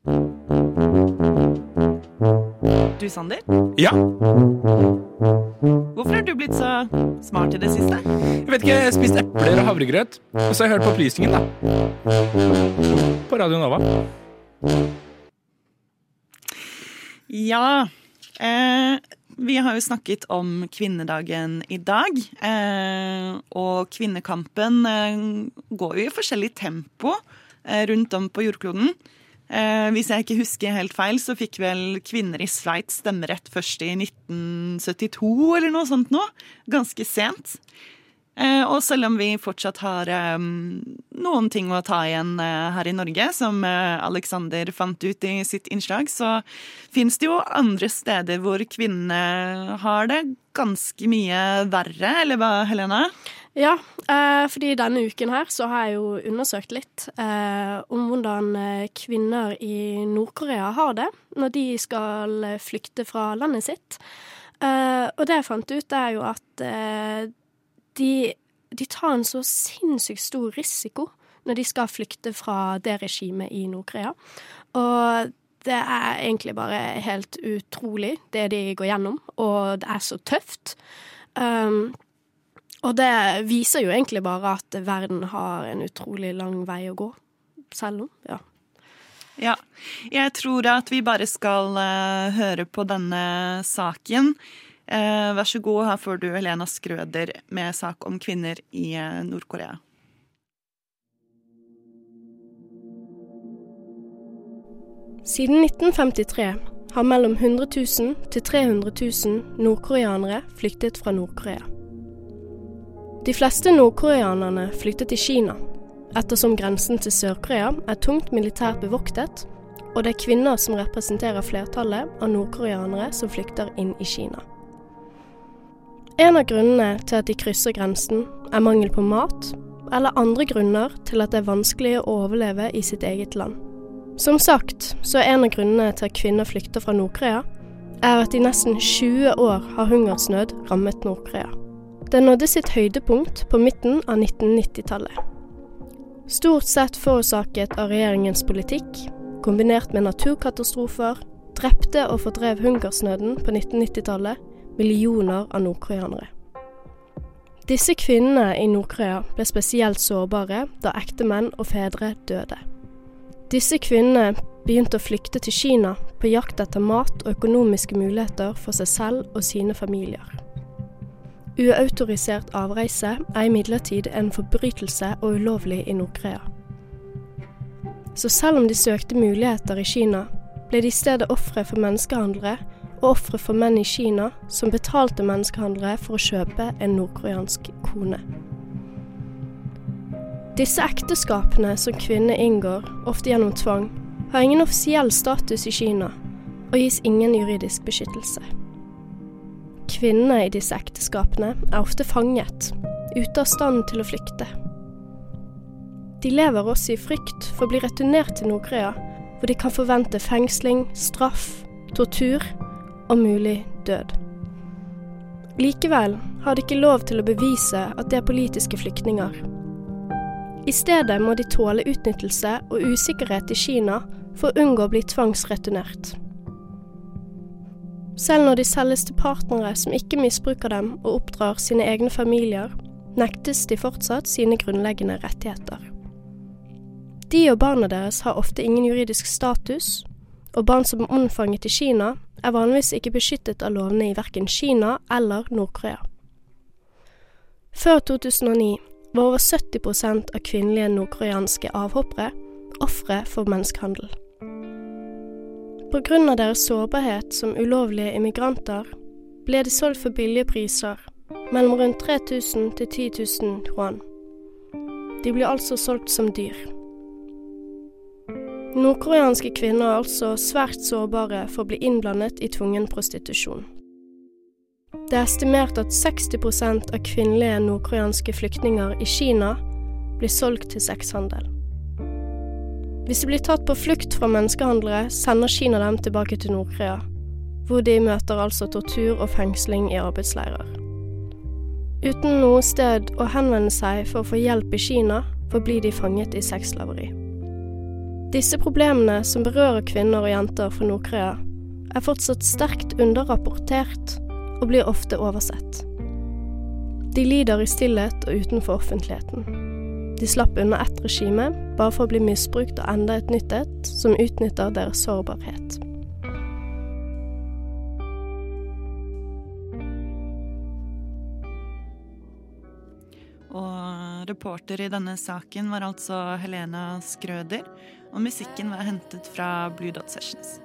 Du, Sander? Ja, Hvorfor har du blitt så smart i det siste? jeg vet ikke, jeg har spist epler og havregrøt, og så har jeg hørt på opplysningen, da. På Radio Nova. Ja. Eh, vi har jo snakket om kvinnedagen i dag. Eh, og kvinnekampen eh, går jo i forskjellig tempo eh, rundt om på jordkloden. Eh, hvis jeg ikke husker helt feil, så fikk vel kvinner i Sveits stemmerett først i 1972 eller noe sånt nå. Ganske sent. Eh, og selv om vi fortsatt har eh, noen ting å ta igjen her i Norge, som Alexander fant ut i sitt innslag, så fins det jo andre steder hvor kvinnene har det ganske mye verre, eller hva, Helene? Ja, eh, fordi denne uken her så har jeg jo undersøkt litt eh, om hvordan eh, kvinner i Nord-Korea har det når de skal flykte fra landet sitt. Og det jeg fant ut, er jo at de, de tar en så sinnssykt stor risiko når de skal flykte fra det regimet i Nord-Korea. Og det er egentlig bare helt utrolig, det de går gjennom, og det er så tøft. Um, og det viser jo egentlig bare at verden har en utrolig lang vei å gå. Selv om, ja. Ja. Jeg tror at vi bare skal uh, høre på denne saken. Uh, vær så god, her får du Helena Skrøder med sak om kvinner i eh, Nord-Korea. Siden 1953 har mellom 100 000 til 300 000 nordkoreanere flyktet fra Nord-Korea. De fleste nordkoreanerne flyttet til Kina, ettersom grensen til Sør-Korea er tungt militært bevoktet, og det er kvinner som representerer flertallet av nordkoreanere som flykter inn i Kina. En av grunnene til at de krysser grensen, er mangel på mat, eller andre grunner til at det er vanskelig å overleve i sitt eget land. Som sagt, så er en av grunnene til at kvinner flykter fra Nord-Korea, er at i nesten 20 år har hungersnød rammet Nord-Korea. Det nådde sitt høydepunkt på midten av 1990-tallet. Stort sett forårsaket av regjeringens politikk, kombinert med naturkatastrofer, drepte og fordrev hungersnøden på 1990-tallet millioner av nordkoreanere. Disse kvinnene i Nord-Korea ble spesielt sårbare da ektemenn og fedre døde. Disse kvinnene begynte å flykte til Kina på jakt etter mat og økonomiske muligheter for seg selv og sine familier. Uautorisert avreise er imidlertid en forbrytelse og ulovlig i Nord-Korea. Så selv om de søkte muligheter i Kina, ble de i stedet ofre for menneskehandlere og ofre for menn i Kina som betalte menneskehandlere for å kjøpe en nordkoreansk kone. Disse ekteskapene som kvinner inngår, ofte gjennom tvang, har ingen offisiell status i Kina og gis ingen juridisk beskyttelse. Kvinnene i disse ekteskapene er ofte fanget, ute av stand til å flykte. De lever også i frykt for å bli returnert til Nord-Korea, hvor de kan forvente fengsling, straff, tortur og mulig død. Likevel har de ikke lov til å bevise at de er politiske flyktninger. I stedet må de tåle utnyttelse og usikkerhet i Kina for å unngå å bli tvangsreturnert. Selv når de selges til partnere som ikke misbruker dem og oppdrar sine egne familier, nektes de fortsatt sine grunnleggende rettigheter. De og barna deres har ofte ingen juridisk status, og barn som er omfanget i Kina, er vanligvis ikke beskyttet av lovene i verken Kina eller Nord-Korea. Før 2009 var over 70% av kvinnelige nordkoreanske avhoppere ofre for menneskehandel. Av deres sårbarhet som ulovlige immigranter ble de solgt for billige priser, mellom rundt 3000 til 10 000 yuan. De ble altså solgt som dyr. Nordkoreanske kvinner er altså svært sårbare for å bli innblandet i tvungen prostitusjon. Det er estimert at 60% av kvinnelige nordkoreanske flyktninger i Kina blir solgt til sexhandel. Hvis de blir tatt på flukt fra menneskehandlere, sender Kina dem tilbake til Nord-Korea, hvor de møter altså tortur og fengsling i arbeidsleirer. Uten noe sted å henvende seg for å få hjelp i Kina, forblir de fanget i sexslaveri. Disse problemene som berører kvinner og jenter fra Nord-Korea, er fortsatt sterkt underrapportert og blir ofte oversett. De lider i stillhet og utenfor offentligheten. De slapp unna ett regime, bare for å bli misbrukt av enda et nytt et som utnytter deres sårbarhet. Og reporter i denne saken var altså Helena Skrøder, og musikken var hentet fra Blue Dot Sessions.